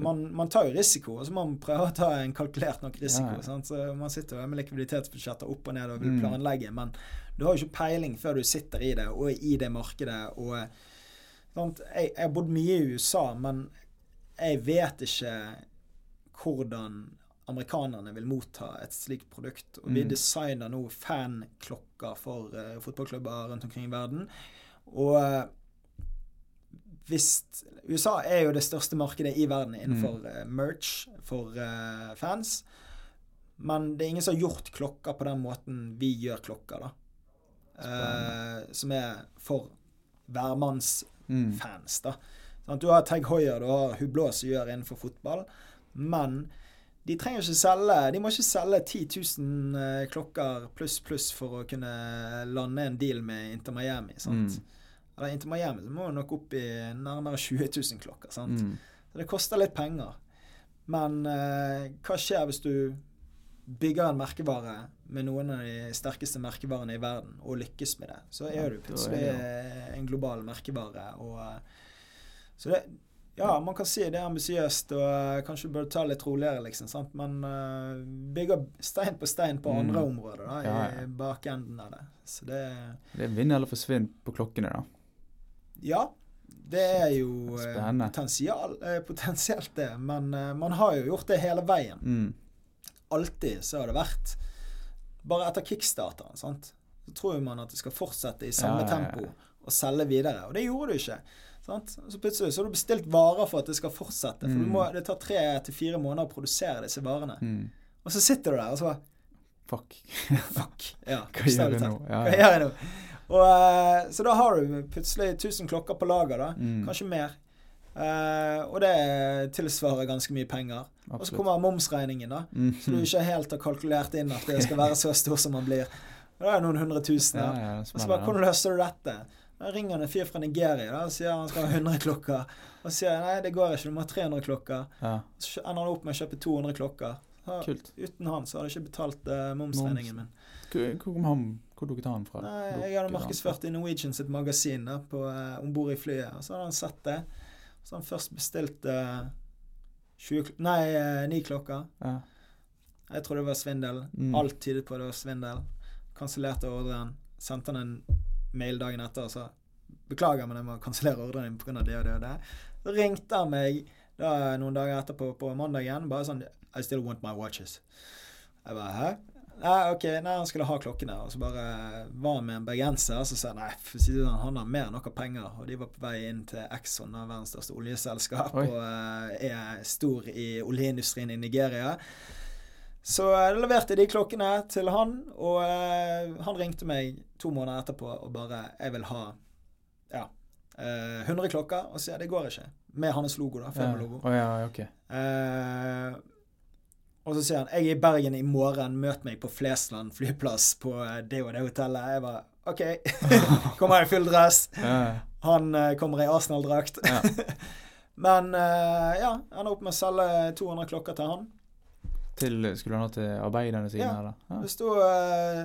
man, man tar jo risiko, og så må man prøve å ta en kalkulert nok risiko. Ja? Så Man sitter jo med likviditetsbudsjetter opp og ned og vil Mm. planlegge, men du har jo ikke peiling før du sitter i det, og i det markedet. og sant? Jeg, jeg har bodd mye i USA, men jeg vet ikke hvordan amerikanerne vil motta et slikt produkt. Og vi Mm. designer nå fanklokker for uh, fotballklubber rundt omkring i verden. Og eh, hvis USA er jo det største markedet i verden innenfor eh, merch for uh, fans. Men det er ingen som har gjort klokker på den måten vi gjør klokker, da. Uh, som er for hvermannsfans, Mm. da. Sånn du har Tag Hoier, du har Hublå som gjør innenfor fotball. Men de trenger ikke selge De må ikke selge 10 000 eh, klokker pluss pluss for å kunne lande en deal med Inter Miami. sant? Mm. Eller Inter Miami så må nok opp i nærmere 20 000 klokker. sant? Mm. Så det koster litt penger. Men eh, hva skjer hvis du bygger en merkevare med noen av de sterkeste merkevarene i verden, og lykkes med det? Så er du plutselig en global merkevare. Og, eh, så det Ja, man kan si det er ambisiøst, og uh, kanskje bør ta litt roligere, liksom. sant? Men uh, bygger stein på stein på Mm. andre områder, da, Ja, ja. i bakenden av det. Så det Det er vinn eller forsvinn på klokkene, da. Ja. Det er jo eh, potensial, potensielt det, men man har jo gjort det hele veien. Mm. Alltid så har det vært Bare etter kickstarteren, sant. Så tror man at det skal fortsette i samme Ja, ja, ja. tempo og selge videre, og det gjorde du ikke. Sant? Så plutselig så har du bestilt varer for at det skal fortsette, for du Mm. må, det tar tre til fire måneder å produsere disse varene. Mm. Og så sitter du der og så bare Fuck. [LAUGHS] Fuck. Ja, [LAUGHS] Hva gjør jeg nå? Ja, Ja, Hva gjør jeg nå? Og, eh, så da har du plutselig 1000 klokker på lager, da. Mm. Kanskje mer. Uh, og det tilsvarer ganske mye penger. Og så kommer momsregningen, da. Mm. Så du ikke helt har kalkulert inn at det skal [LAUGHS] være så stor som man blir. Og da er det noen hundre tusen. Ja, ja, Og så bare, hvordan løser du dette? Da ringer han en fyr fra Nigeria da, og sier han skal ha 100 klokker. Og sier nei, det går ikke, du må ha 300 klokker. Ja, Så ender han opp med å kjøpe 200 klokker. Så, kult. uten han så hadde jeg ikke betalt uh, momsregningen min. Hvor, kom han Hvor dukket han fra? Nei, jeg hadde markedsført i Norwegian sitt magasin da, på, uh, om bord i flyet. Og så hadde han sett det. Så han først bestilt uh, 20 Nei, 9 klokker. Ja. Jeg trodde det var svindel. Mm. Alt tydet på det var svindel. Kansellerte ordren. Sendte han en mail dagen etter og sa Beklager, men jeg må kansellere ordren din pga. det og det og det. Så ringte han meg da noen dager etterpå på mandagen bare sånn I still want my watches. Jeg bare Hæ? Nei, ok, nei, han skulle ha klokkene. Og så bare var han med en bergenser. Så sa nei, for å si det sånn, han har mer enn nok penger. Og de var på vei inn til Exxon, verdens største oljeselskap, Oi. og eh, er stor i oljeindustrien i Nigeria. Så jeg leverte de klokkene til han, og uh, han ringte meg to måneder etterpå og bare 'Jeg vil ha ja, uh, 100 klokker.' Og så sier det går ikke. Med hans logo, da. Ja. Firmalogo. Å ja, okay. uh, og så sier han 'Jeg er i Bergen i morgen. Møt meg på Flesland flyplass på eh, det og det hotellet.' Jeg bare OK. [LAUGHS] kommer i full dress. Ja, Han eh, kommer i Arsenal-drakt. ja. [LAUGHS] Men eh, ja, han er oppe med å selge 200 klokker til han. Til, skulle han ha til arbeiderne sine, Ja. Ja. Det sto uh,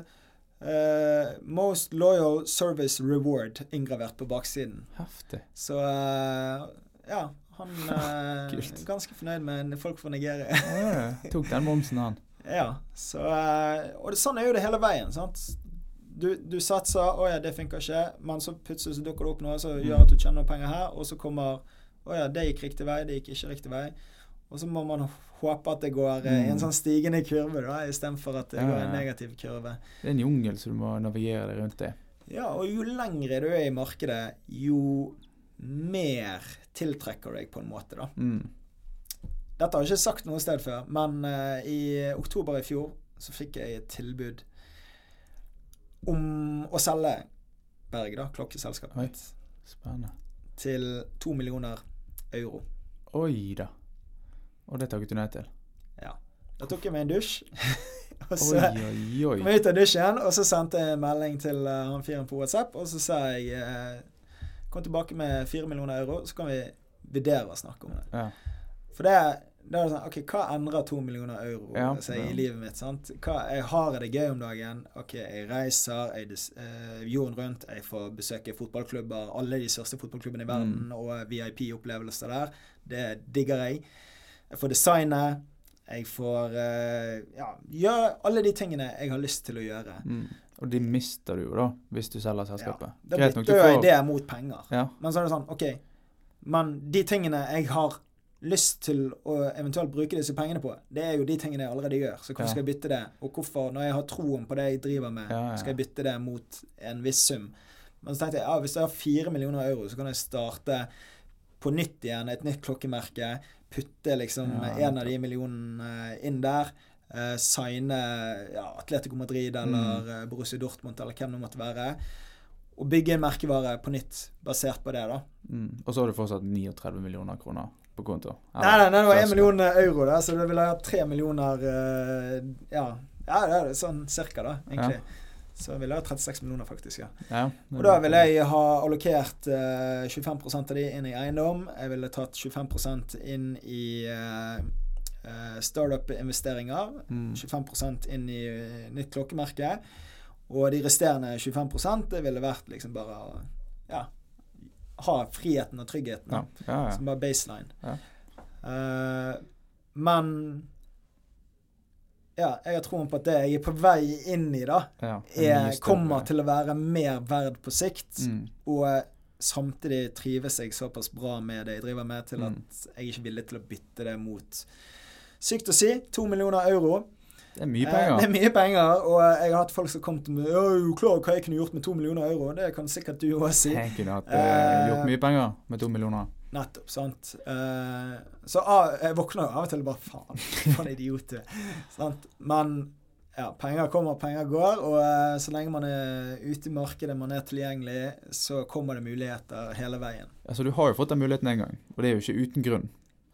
uh, 'Most Loyal Service Reward' inngravert på baksiden. Heftig. Så uh, ja, han [LAUGHS] er ganske fornøyd med en- folk fra Nigeria. Ja, tok den momsen, han. [LAUGHS] ja, så eh, Og det, sånn er jo det hele veien. sant? Du, du satser 'Å ja, det funker ikke', men så plutselig så dukker det opp noe som gjør at du tjener noen penger her, og så kommer 'Å ja, det gikk riktig vei, det gikk ikke riktig vei'. Og så må man håpe at det går eh, i en Mm. sånn stigende kurve, da, istedenfor at det Ja, går i en negativ kurve. Det er en jungel som du må navigere deg rundt i. Ja, og jo lengre du er i markedet, jo mer tiltrekker du deg på en måte, da. Mm. Dette har jeg ikke sagt noe sted før, men uh, i oktober i fjor så fikk jeg et tilbud om å selge Berg, da, klokkeselskapet mitt, til to millioner euro. Oi da. Og det takket du nei til. Ja. Da tok jeg meg en dusj. [LAUGHS] og så Oi, oi, oi. kom jeg ut av dusjen, og så sendte jeg en melding til uh, han fyren på WhatsApp, og så sa jeg uh, Kom tilbake med fire millioner euro, så kan vi vurdere å snakke om det. Ja. For det, det er sånn OK, hva endrer to millioner euro Ja, ja. i livet mitt? sant? Hva, jeg har det gøy om dagen. OK, jeg reiser jeg eh, jorden rundt. Jeg får besøke fotballklubber, alle de største fotballklubbene i verden, Mm. og VIP-opplevelser der. Det digger jeg. Jeg får designe. Jeg får eh, ja, gjøre alle de tingene jeg har lyst til å gjøre. Mm. Og de mister du jo, da, hvis du selger selskapet. Da Greit nok, du bytter jeg det mot penger. Ja. Men så er det sånn, OK. Men de tingene jeg har lyst til å eventuelt bruke disse pengene på, det er jo de tingene jeg allerede gjør. Så hvorfor Ja. skal jeg bytte det? Og hvorfor, når jeg har troen på det jeg driver med, Ja, ja. skal jeg bytte det mot en viss sum? Men så tenkte jeg ja, hvis jeg har fire millioner euro, så kan jeg starte på nytt igjen, et nytt klokkemerke. Putte liksom Ja, en av de millionene inn der. Uh, signe ja, Atletico Madrid eller Mm. eh, Borussia Dortmund eller hvem det måtte være. Og bygge en merkevare på nytt basert på det, da. Mm. Og så har du fortsatt 39 millioner kroner på konto. Nei, nei, nei, det var 1 million euro, da, så det ville ha 3 millioner uh, Ja, ja det er sånn cirka, da, egentlig. Så ville jeg ha 36 millioner, faktisk. ja. Ja, Og da ville jeg ha allokert uh, 25% av de inn i eiendom. Jeg ville tatt 25% inn i uh, eh, startup-investeringer. mm. 25% inn i eh, nytt klokkemerke. Og de resterende 25 det ville vært liksom bare ja, ha friheten og tryggheten. ja. Som bare baseline. Eh, men ja, jeg har troen på at det jeg er på vei inn i, da, ja. større. kommer til å være mer verd på sikt. mm. Og samtidig trives jeg såpass bra med det jeg driver med, til at Mm. jeg er ikke villig til å bytte det mot Sykt å si, to millioner euro. Det er mye Eh, det penger. er mye penger, og jeg har hatt folk som kom til meg er klar hva jeg kunne gjort med to millioner euro? Det kan sikkert du òg si. Jeg kunne hatt eh, Eh, gjort mye penger med to millioner. Nettopp, sant. Eh, så ah, jeg våkner jo av og til og bare faen, for en idiot du er. [LAUGHS] Sant? Men ja, penger kommer, penger går, og eh, så lenge man er ute i markedet, man er tilgjengelig, så kommer det muligheter hele veien. Altså, du har jo fått den muligheten en gang, og det er jo ikke uten grunn.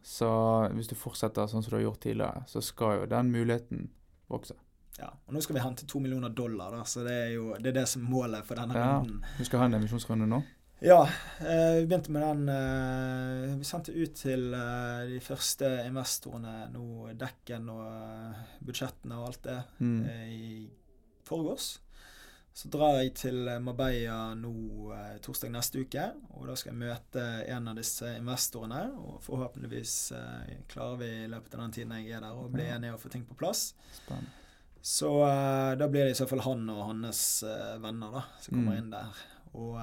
Så hvis du fortsetter sånn som du har gjort tidligere, så skal jo den muligheten vokse. Ja, og nå skal vi hente to millioner dollar, da, så det er jo det er det som er målet for denne Ja. runden. Du skal ha en emisjonsrunde nå? Ja, eh, vi begynte med den eh, Vi sendte ut til eh, de første investorene nå dekken og budsjettene og alt det Mm. i forgårs. Så drar jeg til Marbella nå torsdag neste uke, og da skal jeg møte en av disse investorene. Og forhåpentligvis klarer vi i løpet av den tiden jeg er der, å bli enige og få ting på plass. Spennende. Så da blir det i så fall han og hans venner da, som kommer Mm. inn der. Og,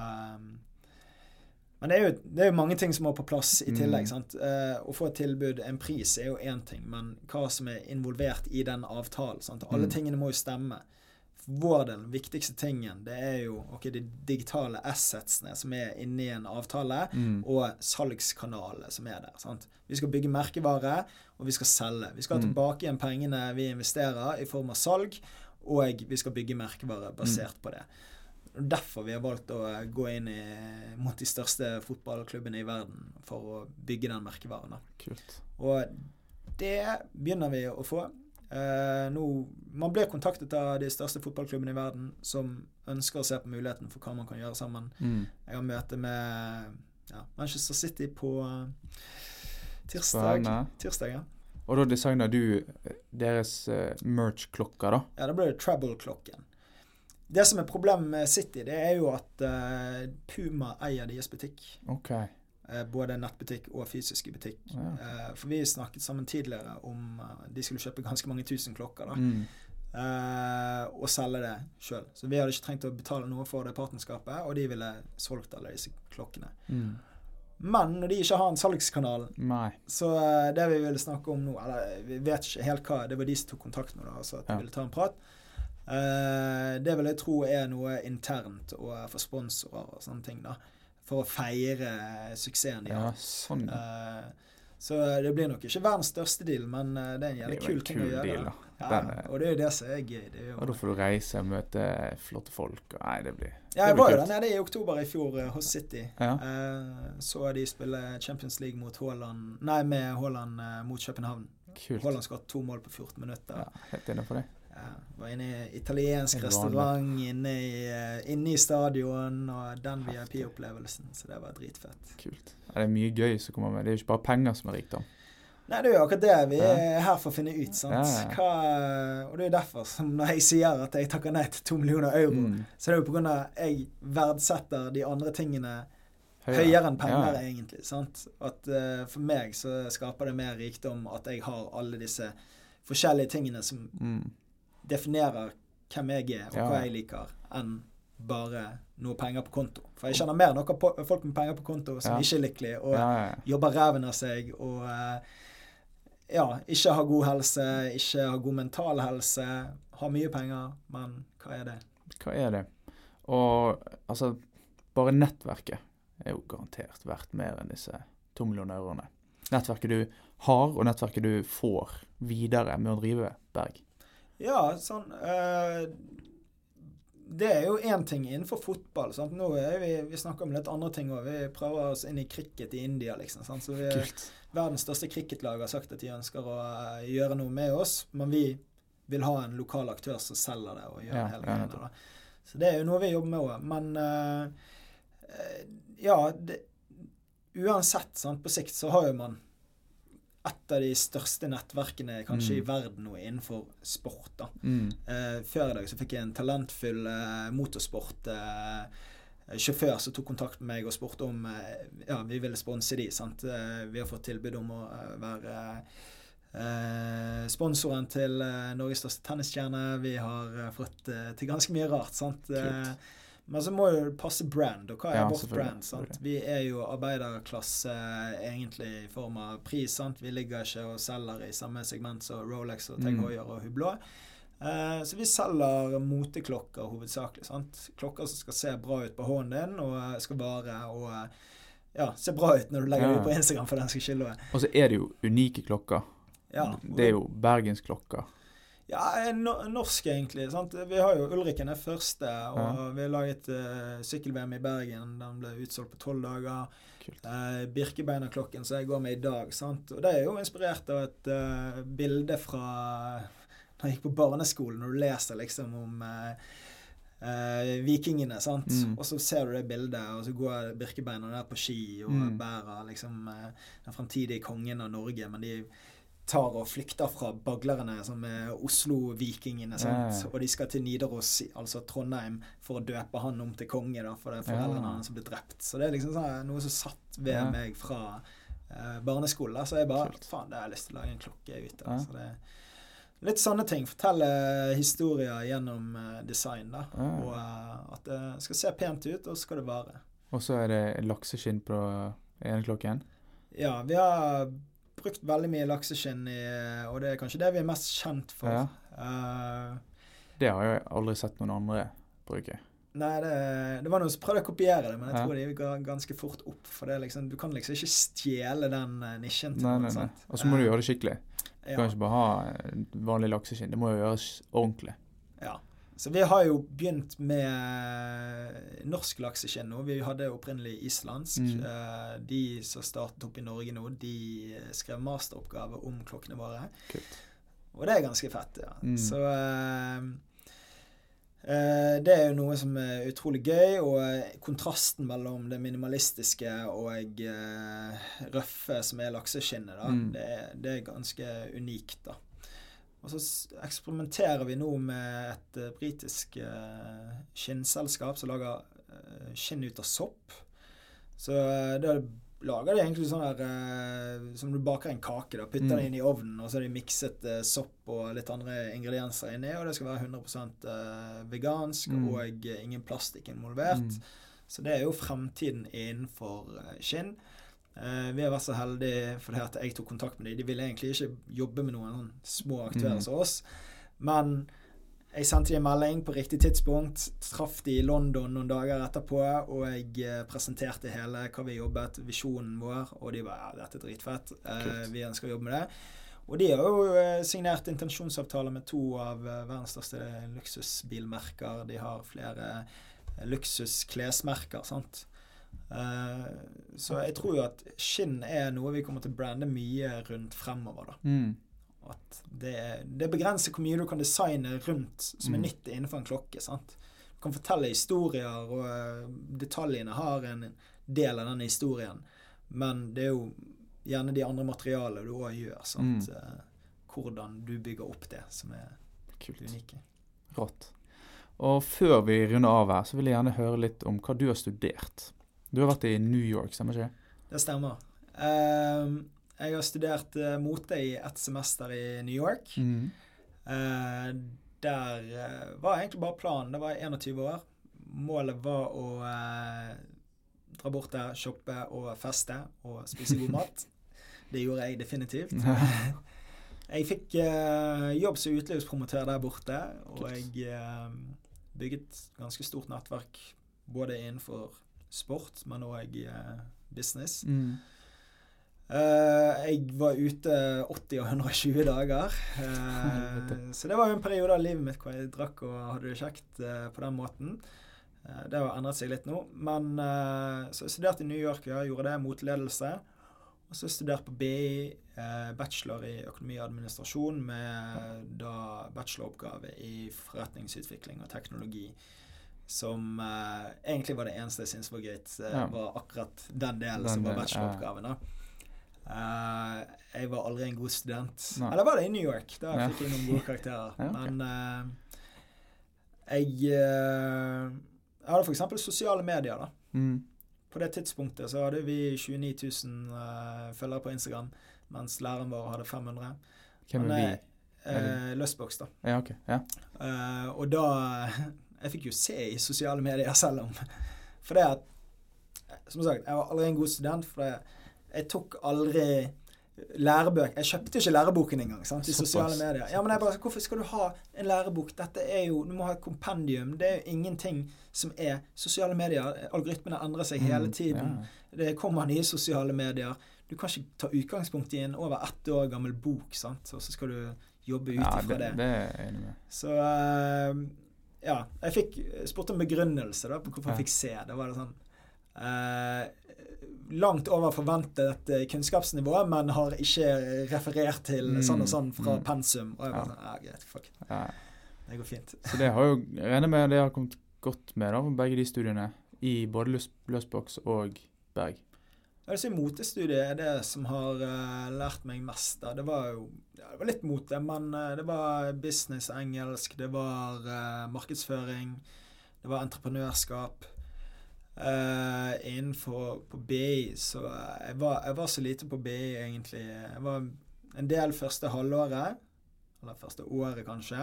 men det er, jo, det er jo mange ting som må på plass i tillegg. Mm. sant? Eh, å få et tilbud, en pris, er jo én ting, men hva som er involvert i den avtalen. sant? Alle Mm. tingene må jo stemme. For vår del, den viktigste tingen, det er jo okay, de digitale assetsene som er inni en avtale Mm. og salgskanalene som er der. Sant? Vi skal bygge merkevare, og vi skal selge. Vi skal ha Mm. tilbake igjen pengene vi investerer i form av salg, og vi skal bygge merkevare basert Mm. på det. Derfor vi har valgt å gå inn i, mot de største fotballklubbene i verden for å bygge den merkevaren. Kult. Og det begynner vi å få. Eh, nå, man blir kontaktet av de største fotballklubbene i verden som ønsker å se på muligheten for hva man kan gjøre sammen. Mm. Jeg har møte med ja, Manchester City på eh, tirsdag. Tirsdag ja. Og da designer du eh, deres uh, merch-klokker, da? ja, da blir det treble-klokken. Det som er problemet med City, det er jo at uh, Puma eier deres butikk. Okay. Uh, både nettbutikk og fysisk butikk. Ja. Uh, for vi snakket sammen tidligere om de skulle kjøpe ganske mange tusen klokker. da. Mm. og selge det sjøl. Så vi hadde ikke trengt å betale noe for det partnerskapet, og de ville solgt alle disse klokkene. Mm. Men når de ikke har en salgskanal, Nei. så det vi ville snakke om nå Eller vi vet ikke helt hva Det var de som tok kontakt med oss, at de Ja. ville ta en prat. Eh, det vil jeg tro er noe internt og for sponsorer og sånne ting, da. For å feire suksessen de Ja, har. sånn. ja. Eh, så det blir nok ikke verdens største deal, men eh, det er en jævlig kul ting å gjøre. deal, da. Ja, Den er- og det er jo det som er gøy. Det er jo, Og da får du reise og møte flotte folk. Nei, det blir ja, det jeg var jo der nede i oktober i fjor hos City. Ja. Uh, så de spille Champions League mot Haaland Nei, med Haaland uh, mot København. Kult. Haaland skåret to mål på 14 minutter. Ja, helt innenfor det. Ja, var inne i italiensk restaurant inne i, eh, inne i stadion, og den VIP-opplevelsen. Så det var dritfett. Kult. Ja, det er mye gøy som kommer med. Det er jo ikke bare penger som er rikdom. Nei, det er jo akkurat det vi Ja. er her for å finne ut. sant? Hva, og det er derfor, som når jeg sier at jeg takker nei til to millioner euro, Mm. så er det jo grunn av at jeg verdsetter de andre tingene høyere enn penger, egentlig. sant? At uh, For meg så skaper det mer rikdom at jeg har alle disse forskjellige tingene som Mm. Definerer hvem jeg er, og hva jeg liker, enn bare noe penger på konto. For jeg kjenner mer noe på, folk med penger på konto som Ja. ikke er lykkelige, og Ja, ja, ja. jobber ræven av seg, og eh, ja, ikke har god helse, ikke har god mental helse, har mye penger, men hva er det? Hva er det? Og altså, bare nettverket er jo garantert verdt mer enn disse to millioner euroene. Nettverket du har, og nettverket du får videre med å drive Berg. Ja, sånn eh, Det er jo én ting innenfor fotball. Sant? Nå er vi, vi snakker om litt andre ting òg. Vi prøver oss inn i cricket i India, liksom. Sant? Så vi, Kult. verdens største cricketlag har sagt at de ønsker å uh, gjøre noe med oss, men vi vil ha en lokal aktør som selger det og gjør Ja, hele ja. Så det er jo noe vi jobber med òg. Men uh, ja, det, uansett, sant, på sikt så har jo man et av de største nettverkene kanskje Mm. i verden og innenfor sport. da. Mm. Eh, før i dag så fikk jeg en talentfull eh, motorsportsjåfør som tok kontakt med meg og spurte om eh, ja, vi ville sponse de. sant? Eh, vi har fått tilbud om å eh, være eh, sponsoren til eh, Norges største tennisstjerne. Vi har eh, fått eh, til ganske mye rart. sant? Eh, Men så må jo passe brand, og hva er Ja, vårt brand? sant? Vi er jo arbeiderklasse egentlig i form av pris. sant? Vi ligger ikke og selger i samme segment som Rolex og Tag Mm. Heuer og Hublot. Eh, så vi selger moteklokker hovedsakelig. sant? Klokker som skal se bra ut på hånden din, og eh, skal vare og eh, ja, se bra ut når du legger Ja. det ut på Instagram for den skal og- Og så er det jo unike klokker. Ja, Det er jo bergensklokker. Ja, norsk egentlig. sant? Vi har jo Ulriken er første, og vi har laget uh, sykkel-VM i Bergen. Den ble utsolgt på tolv dager. Uh, Birkebeinerklokken som jeg går med i dag. sant? Og det er jo inspirert av et uh, bilde fra da jeg gikk på barneskolen, når du leser liksom om eh, eh, vikingene, sant. Mm. Og så ser du det bildet, og så går Birkebeiner der på ski og Mm. bærer liksom eh, den fremtidige kongen av Norge, men de tar og flykter fra baglerne, som er Oslo-vikingene. Ja. Og de skal til Nidaros, altså Trondheim, for å døpe han om til konge, da, for det er foreldrene Ja. hans som ble drept. Så det er liksom sånn, noe som satt ved Ja. meg fra uh, barneskolen. Så jeg bare Kult. Faen, det har jeg lyst til å lage en klokke ut av. Så det Litt sånne ting. Fortelle historier gjennom uh, design. da. Og uh, at det skal se pent ut, og så skal det vare. Og så er det lakseskinn på ene klokken. Ja, vi har brukt veldig mye lakseskinn i Og det er kanskje det vi er mest kjent for. Ja. Uh, Det har jeg aldri sett noen andre bruke. Nei, det, det var noen som prøvde å kopiere det, men jeg Ja. tror de ga ganske fort opp. For det liksom, du kan liksom ikke stjele den eh, nisjen til Nei, noen. nei, nei. sant? Og så må du Eh, gjøre det skikkelig. Du ja. kan ikke bare ha eh, vanlig lakseskinn. Det må jo gjøres ordentlig. Så vi har jo begynt med norsk lakseskinn nå. Vi hadde opprinnelig islandsk. Mm. Eh, De som startet opp i Norge nå, de skrev masteroppgave om klokkene våre. Kult. Og det er ganske fett, ja. Mm. Så eh, eh, det er jo noe som er utrolig gøy, og eh, kontrasten mellom det minimalistiske og eh, røffe som er lakseskinnet, da, Mm. det, er- det er ganske unikt, da. Og så eksperimenterer vi nå med et uh, britisk uh, skinnselskap som lager uh, skinn ut av sopp. Så da lager de egentlig sånn der Som du baker en kake. da Putter Mm. det inn i ovnen, og så har de mikset sopp og litt andre ingredienser inni. Og det skal være 100 eh, vegansk Mm. og ingen plastikk involvert. Mm. Så det er jo fremtiden innenfor skinn. Eh, vi har vært så heldige fordi at jeg tok kontakt med dem. De ville egentlig ikke jobbe med noen sånn små aktører Mm. som oss. Men jeg sendte dem en melding på riktig tidspunkt. Traff de i London noen dager etterpå, og jeg eh, presenterte hele hva vi jobbet, visjonen vår, og de var ja, dette er dritfett. Eh, vi ønsker å jobbe med det. Og de har jo eh, signert intensjonsavtaler med to av verdens største luksusbilmerker. De har flere luksusklesmerker, sant. Eh, så jeg tror jo at skinn er noe vi kommer til å brande mye rundt fremover, da. Mm. At det, det begrenser hvor mye du kan designe rundt som er nytt nyttig innenfor en klokke. sant? Du kan fortelle historier, og eh, detaljene har en del av den historien. Men det er jo gjerne de andre materialene du òg gjør. sant? Mm. Eh, Hvordan du bygger opp det som er Kult. unike. Rått. Og før vi runder av her, så vil jeg gjerne høre litt om hva du har studert. Du har vært i New York, stemmer ikke det? Det stemmer. Eh, jeg har studert uh, mote i ett semester i New York. Mm. Uh, der eh, var egentlig bare planen. Det var jeg 21 år. Målet var å eh, dra bort der, shoppe og feste og spise god [LAUGHS] mat. Det gjorde jeg definitivt. [LAUGHS] Jeg fikk jobb som utelivspromotør der borte, og jeg bygget ganske stort nettverk både innenfor sport, men òg eh, business. Mm. Uh, jeg var ute 80 og 120 dager. Uh, så det var jo en periode av livet mitt hvor jeg drakk og hadde det kjekt uh, på den måten. Det har endret seg litt nå. Men så jeg studerte i New York, ja, gjorde det, motledelse. Og så studerte på BI, bachelor i økonomi og administrasjon med da bacheloroppgave i forretningsutvikling og teknologi. Som eh, egentlig var det eneste jeg syntes var gøy. eh, Ja. Var akkurat den delen Den som var bacheloroppgaven. da. Eh, jeg var aldri en god student. Nei. Eller var det i New York? Da Ja. fikk jeg noen gode karakterer. [LAUGHS] Ja, okay. Men eh, jeg eh, Jeg hadde f.eks. sosiale medier. da. Mm. På det tidspunktet så hadde vi 29 000 eh, følgere på Instagram, mens læreren vår hadde 500. Hvem er vi? eh, Løsboks, da. Ja, ok. Ja. Og da [LAUGHS] Jeg fikk jo se i sosiale medier [LAUGHS] selv om For det at Som sagt, jeg var aldri en god student, for jeg, jeg tok aldri lærebøk Jeg kjøpte jo ikke læreboken engang sant, i sosiale medier. Ja, men jeg bare, Hvorfor skal du ha en lærebok? Dette er jo, Du må ha et kompendium. Det er jo ingenting som er Sosiale medier, algoritmene endrer seg hele Mm, tiden. Det kommer nye sosiale medier. Du kan ikke ta utgangspunkt i en over ett år gammel bok, sant? og så skal du jobbe ut ifra det. Så eh, ja. Jeg fikk spurt om begrunnelse da, på hvorfor jeg fikk se. Da var det sånn eh, Langt over forventet kunnskapsnivået, kunnskapsnivå, men har ikke referert til Mm, sånn og sånn fra mm. pensum. Og jeg var sånn, ja, greit, fuck. Ja. Det går fint. Så det har jo, regner med det har kommet godt med da, begge de studiene, i både Løsboks og Berg. Jeg vil si Motestudiet er det som har uh, lært meg mest. da. Det var jo ja, det var litt mote, men uh, det var business, engelsk, det var uh, markedsføring, det var entreprenørskap. Innenfor på BI så jeg var, jeg var så lite på BI, egentlig. Jeg var en del første halvåret, eller første året, kanskje.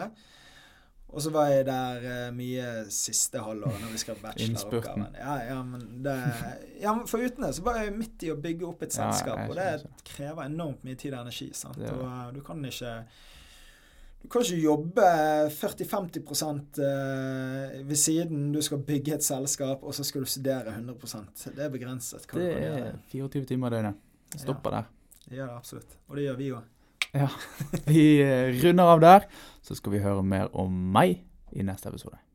Og så var jeg der uh, mye siste halvår når vi skrev bacheloroppgaven. Ja, ja, men det Ja, men foruten det så var jeg midt i å bygge opp et selskap, ja, og det krever enormt mye tid og energi. sant? Det det. Og uh, du kan ikke du kan ikke jobbe 40-50 eh, ved siden. Du skal bygge et selskap, og så skal du studere 100% Det er begrenset. hva Det er 24 timer i døgnet. Det Stopper der. Det gjør det absolutt. Og det gjør vi òg. [LAUGHS] Vi eh, runder av der, så skal vi høre mer om meg i neste episode.